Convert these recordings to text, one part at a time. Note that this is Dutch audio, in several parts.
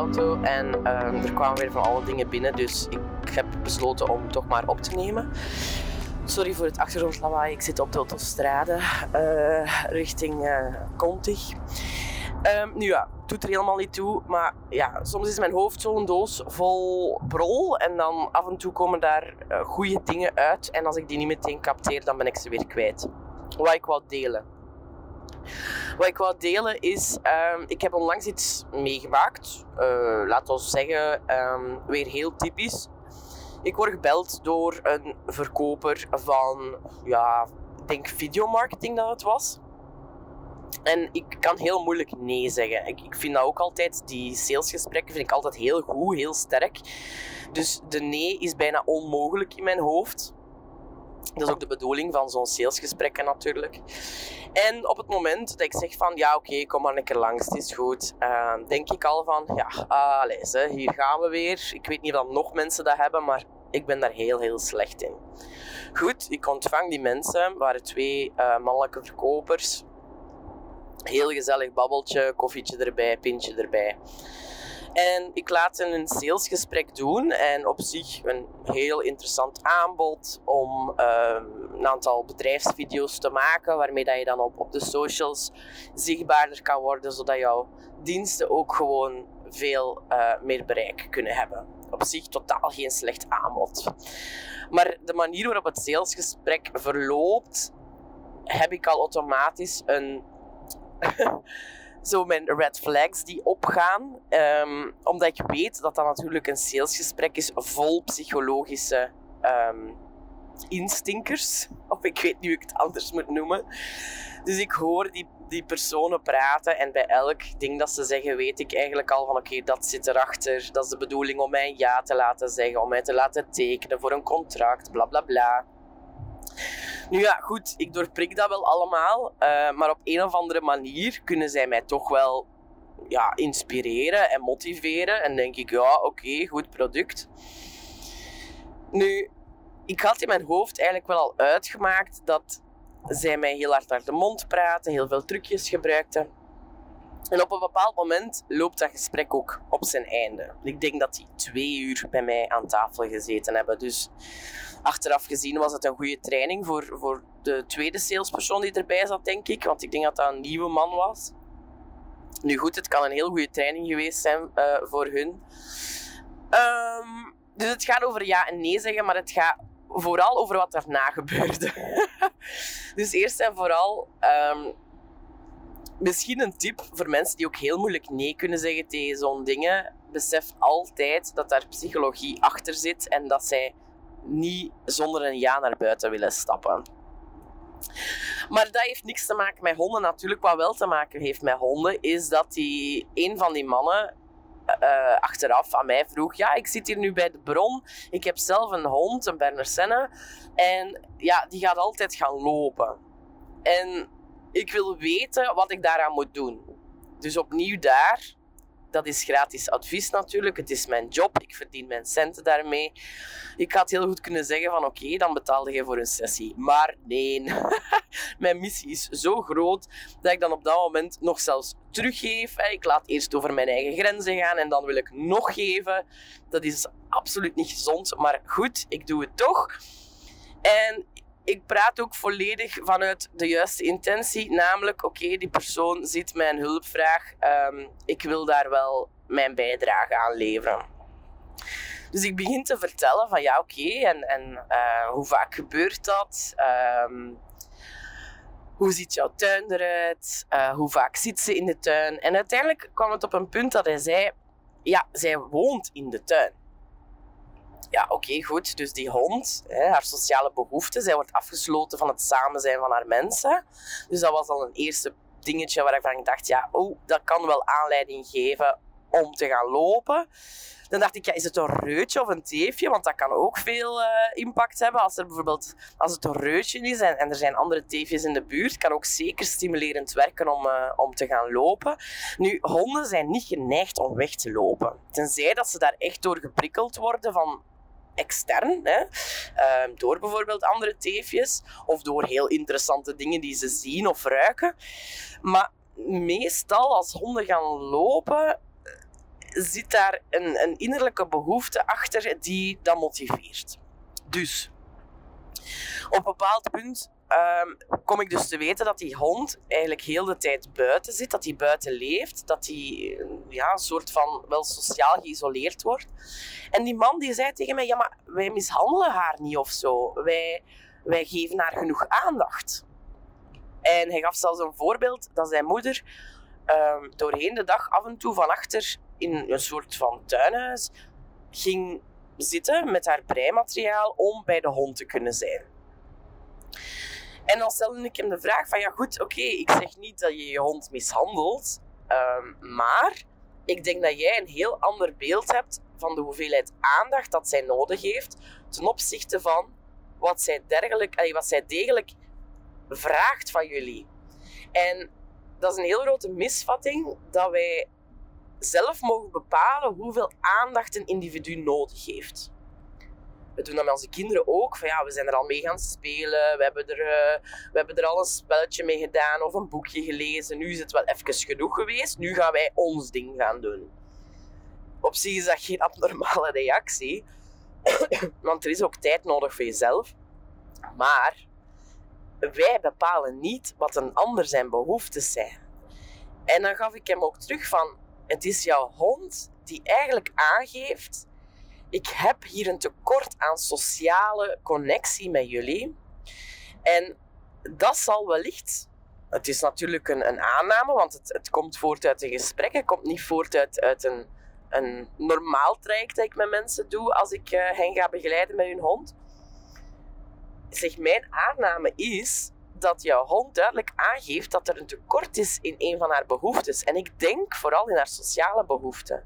Auto en ehm, er kwamen weer van alle dingen binnen, dus ik heb besloten om toch maar op te nemen. Sorry voor het achtergrondlawaai, ik zit op de autostrade eh, richting uh, Contig. Ehm, nu ja, doet er helemaal niet toe, maar ja, soms is mijn hoofd zo'n doos vol brol en dan af en toe komen daar uh, goede dingen uit en als ik die niet meteen capteer, dan ben ik ze weer kwijt. Wat ik wou delen. Wat ik wou delen is, um, ik heb onlangs iets meegemaakt. Uh, laten we zeggen, um, weer heel typisch. Ik word gebeld door een verkoper van, ja, ik denk videomarketing dat het was. En ik kan heel moeilijk nee zeggen. Ik, ik vind dat ook altijd, die salesgesprekken vind ik altijd heel goed, heel sterk. Dus de nee is bijna onmogelijk in mijn hoofd. Dat is ook de bedoeling van zo'n salesgesprekken natuurlijk. En op het moment dat ik zeg van, ja oké, kom maar een keer langs, het is goed. Uh, denk ik al van, ja, hè, hier gaan we weer. Ik weet niet of nog mensen dat hebben, maar ik ben daar heel, heel slecht in. Goed, ik ontvang die mensen. waren twee uh, mannelijke verkopers. Heel gezellig babbeltje, koffietje erbij, pintje erbij. En ik laat hen een salesgesprek doen en op zich een heel interessant aanbod om um, een aantal bedrijfsvideo's te maken waarmee dat je dan op, op de socials zichtbaarder kan worden, zodat jouw diensten ook gewoon veel uh, meer bereik kunnen hebben. Op zich totaal geen slecht aanbod. Maar de manier waarop het salesgesprek verloopt, heb ik al automatisch een zo mijn red flags die opgaan. Um, omdat ik weet dat dat natuurlijk een salesgesprek is vol psychologische um, instinkers. Of ik weet niet hoe ik het anders moet noemen. Dus ik hoor die, die personen praten en bij elk ding dat ze zeggen weet ik eigenlijk al van oké, dat zit erachter. Dat is de bedoeling om mij ja te laten zeggen, om mij te laten tekenen voor een contract, bla bla bla. Nu ja, goed, ik doorprik dat wel allemaal. Uh, maar op een of andere manier kunnen zij mij toch wel ja, inspireren en motiveren. En denk ik, ja, oké, goed product. Nu, ik had in mijn hoofd eigenlijk wel al uitgemaakt dat zij mij heel hard naar de mond praten, heel veel trucjes gebruikten. En op een bepaald moment loopt dat gesprek ook op zijn einde. Ik denk dat die twee uur bij mij aan tafel gezeten hebben. Dus achteraf gezien was het een goede training voor, voor de tweede salespersoon die erbij zat, denk ik. Want ik denk dat dat een nieuwe man was. Nu goed, het kan een heel goede training geweest zijn uh, voor hun. Um, dus het gaat over ja en nee zeggen, maar het gaat vooral over wat daarna gebeurde. dus eerst en vooral, um, misschien een tip voor mensen die ook heel moeilijk nee kunnen zeggen tegen zo'n dingen. Besef altijd dat daar psychologie achter zit en dat zij niet zonder een ja naar buiten willen stappen. Maar dat heeft niks te maken met honden. Natuurlijk, wat wel te maken heeft met honden, is dat die, een van die mannen uh, achteraf aan mij vroeg: Ja, ik zit hier nu bij de bron. Ik heb zelf een hond, een Berner Senne. En ja, die gaat altijd gaan lopen. En ik wil weten wat ik daaraan moet doen. Dus opnieuw daar dat is gratis advies natuurlijk. Het is mijn job. Ik verdien mijn centen daarmee. Ik had heel goed kunnen zeggen van oké, dan betaalde je voor een sessie. Maar nee. mijn missie is zo groot dat ik dan op dat moment nog zelfs teruggeef. Ik laat eerst over mijn eigen grenzen gaan en dan wil ik nog geven. Dat is absoluut niet gezond. Maar goed, ik doe het toch. En ik praat ook volledig vanuit de juiste intentie. Namelijk, oké, die persoon ziet mijn hulpvraag. Um, ik wil daar wel mijn bijdrage aan leveren. Dus ik begin te vertellen van ja, oké, en, en uh, hoe vaak gebeurt dat? Um, hoe ziet jouw tuin eruit? Uh, hoe vaak zit ze in de tuin? En uiteindelijk kwam het op een punt dat hij zei: Ja, zij woont in de tuin ja, oké, goed. Dus die hond, hè, haar sociale behoeften, zij wordt afgesloten van het samen zijn van haar mensen. Dus dat was al een eerste dingetje waarvan ik dacht, ja, oh, dat kan wel aanleiding geven om te gaan lopen. Dan dacht ik, ja, is het een reutje of een teefje? Want dat kan ook veel uh, impact hebben. Als, er bijvoorbeeld, als het een reutje is en, en, er zijn andere teefjes in de buurt, kan ook zeker stimulerend werken om, uh, om te gaan lopen. Nu, honden zijn niet geneigd om weg te lopen. Tenzij dat ze daar echt door geprikkeld worden van extern, hè? Uh, door bijvoorbeeld andere teefjes of door heel interessante dingen die ze zien of ruiken. Maar meestal als honden gaan lopen, zit daar een, een innerlijke behoefte achter die dat motiveert. Dus op een bepaald punt um, kom ik dus te weten dat die hond eigenlijk heel de tijd buiten zit, dat hij buiten leeft, dat hij ja, een soort van wel sociaal geïsoleerd wordt. En die man die zei tegen mij, ja maar wij mishandelen haar niet of zo. Wij, wij geven haar genoeg aandacht. En hij gaf zelfs een voorbeeld dat zijn moeder um, doorheen de dag af en toe van achter in een soort van tuinhuis ging zitten met haar breimateriaal om bij de hond te kunnen zijn. En dan stelde ik hem de vraag van, ja goed, oké, ik zeg niet dat je je hond mishandelt, um, maar ik denk dat jij een heel ander beeld hebt van de hoeveelheid aandacht dat zij nodig heeft ten opzichte van wat zij, dergelijk, wat zij degelijk vraagt van jullie. En dat is een heel grote misvatting dat wij zelf mogen bepalen hoeveel aandacht een individu nodig heeft. We doen dat met onze kinderen ook. Van ja, we zijn er al mee gaan spelen. We hebben, er, uh, we hebben er al een spelletje mee gedaan of een boekje gelezen. Nu is het wel even genoeg geweest. Nu gaan wij ons ding gaan doen. Op zich is dat geen abnormale reactie. Want er is ook tijd nodig voor jezelf. Maar wij bepalen niet wat een ander zijn behoeftes zijn. En dan gaf ik hem ook terug van, het is jouw hond die eigenlijk aangeeft, ik heb hier een tekort aan sociale connectie met jullie. En dat zal wellicht, het is natuurlijk een, een aanname, want het, het komt voort uit een gesprek, het komt niet voort uit, een, een normaal traject dat ik met mensen doe als ik uh, hen ga begeleiden met hun hond zeg, mijn aanname is dat jouw hond duidelijk aangeeft dat er een tekort is in een van haar behoeftes. En ik denk vooral in haar sociale behoeften.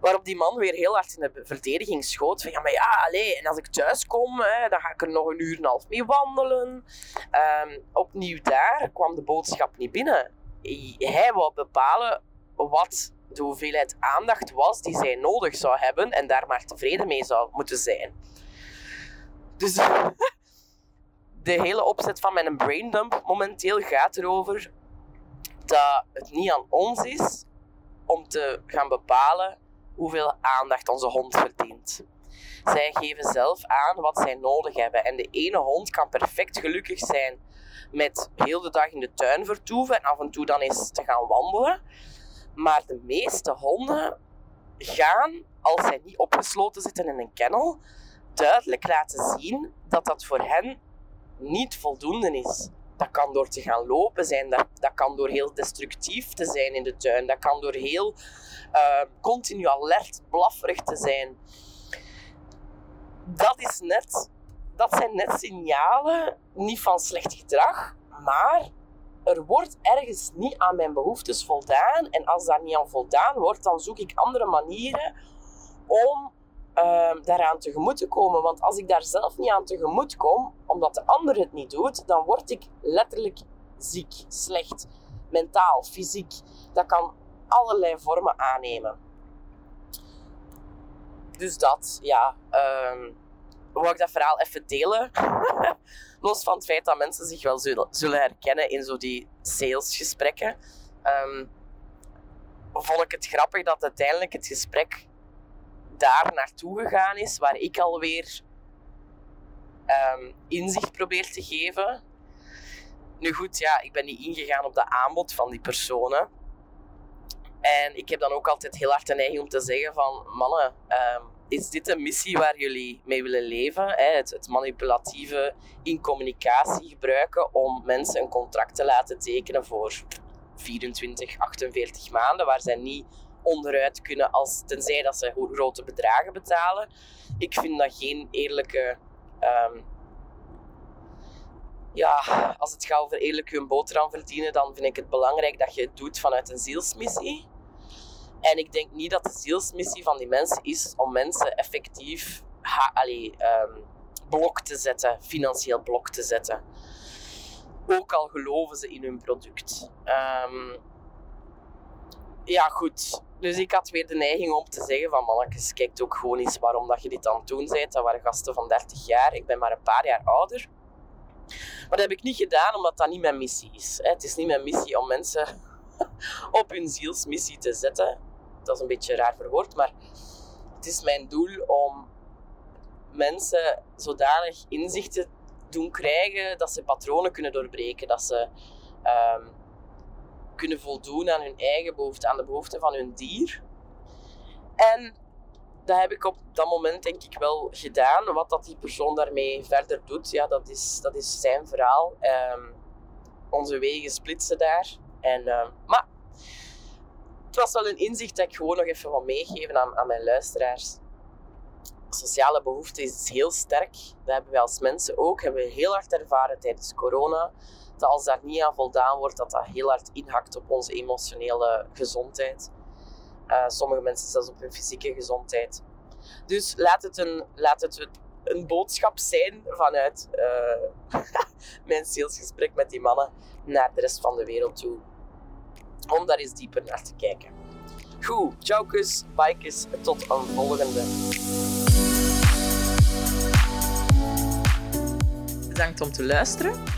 Waarop die man weer heel hard in de verdediging schoot. Van ja, maar ja, allez, en als ik thuis kom, hè, dan ga ik er nog een uur en een half mee wandelen. Um, opnieuw daar kwam de boodschap niet binnen. Hij wou bepalen wat de hoeveelheid aandacht was die zij nodig zou hebben en daar maar tevreden mee zou moeten zijn. Dus de hele opzet van mijn braindump momenteel gaat erover dat het niet aan ons is om te gaan bepalen hoeveel aandacht onze hond verdient. Zij geven zelf aan wat zij nodig hebben. En de ene hond kan perfect gelukkig zijn met heel de dag in de tuin vertoeven en af en toe dan eens te gaan wandelen. Maar de meeste honden gaan, als zij niet opgesloten zitten in een kennel, duidelijk laten zien dat dat voor hen niet voldoende is. Dat kan door te gaan lopen zijn, dat, dat kan door heel destructief te zijn in de tuin, dat kan door heel uh, continu alert, blafferig te zijn. Dat, is net, dat zijn net signalen, niet van slecht gedrag, maar er wordt ergens niet aan mijn behoeftes voldaan. En als daar niet aan voldaan wordt, dan zoek ik andere manieren om uh, daaraan tegemoet te komen. Want als ik daar zelf niet aan tegemoet kom, omdat de ander het niet doet, dan word ik letterlijk ziek, slecht, mentaal, fysiek. Dat kan allerlei vormen aannemen. Dus dat, ja. Um, wou ik dat verhaal even delen. Los van het feit dat mensen zich wel zullen, zullen herkennen in zo die salesgesprekken. Um, vond ik het grappig dat uiteindelijk het gesprek daar naartoe gegaan is, waar ik alweer um, inzicht probeer te geven. Nu goed, ja, ik ben niet ingegaan op de aanbod van die personen. En ik heb dan ook altijd heel hard de neiging om te zeggen van... Mannen, um, is dit een missie waar jullie mee willen leven? Hè? Het, het, manipulatieve in communicatie gebruiken om mensen een contract te laten tekenen voor 24, 48 maanden, waar zij niet onderuit kunnen, als, tenzij dat ze grote bedragen betalen. Ik vind dat geen eerlijke. Um, ja, als het gaat over eerlijk hun boterham verdienen, dan vind ik het belangrijk dat je het doet vanuit een zielsmissie. En ik denk niet dat de zielsmissie van die mensen is om mensen effectief ha, allee, um, blok te zetten, financieel blok te zetten. Ook al geloven ze in hun product. Um, ja, goed. Dus ik had weer de neiging om te zeggen van mannetjes, kijk ook gewoon eens waarom dat je dit aan het doen bent. Dat waren gasten van 30 jaar. Ik ben maar een paar jaar ouder. Maar dat heb ik niet gedaan omdat dat niet mijn missie is. Het is niet mijn missie om mensen op hun zielsmissie te zetten. Dat is een beetje raar verwoord, maar het is mijn doel om mensen zodanig inzichten doen krijgen dat ze patronen kunnen doorbreken, dat ze ehm, kunnen voldoen aan hun eigen behoeften, aan de behoeften van hun dier. En dat heb ik op dat moment denk ik wel gedaan. Wat dat die persoon daarmee verder doet, ja, dat is, dat is zijn verhaal. Um, onze wegen splitsen daar. En, uh, maar het was wel een inzicht dat ik gewoon nog even wil meegeven aan, aan mijn luisteraars. Sociale behoefte is heel sterk. Dat hebben wij als mensen ook. Hebben we heel hard ervaren tijdens corona. Dat als daar niet aan voldaan wordt, dat dat heel hard inhakt op onze emotionele gezondheid. Uh, sommige mensen zelfs op hun fysieke gezondheid. Dus laat het een, laat het een boodschap zijn vanuit uh, mijn salesgesprek met die mannen naar de rest van de wereld toe. Om daar eens dieper naar te kijken. Goed, ciao kus, bikes, tot een volgende. Bedankt om te luisteren.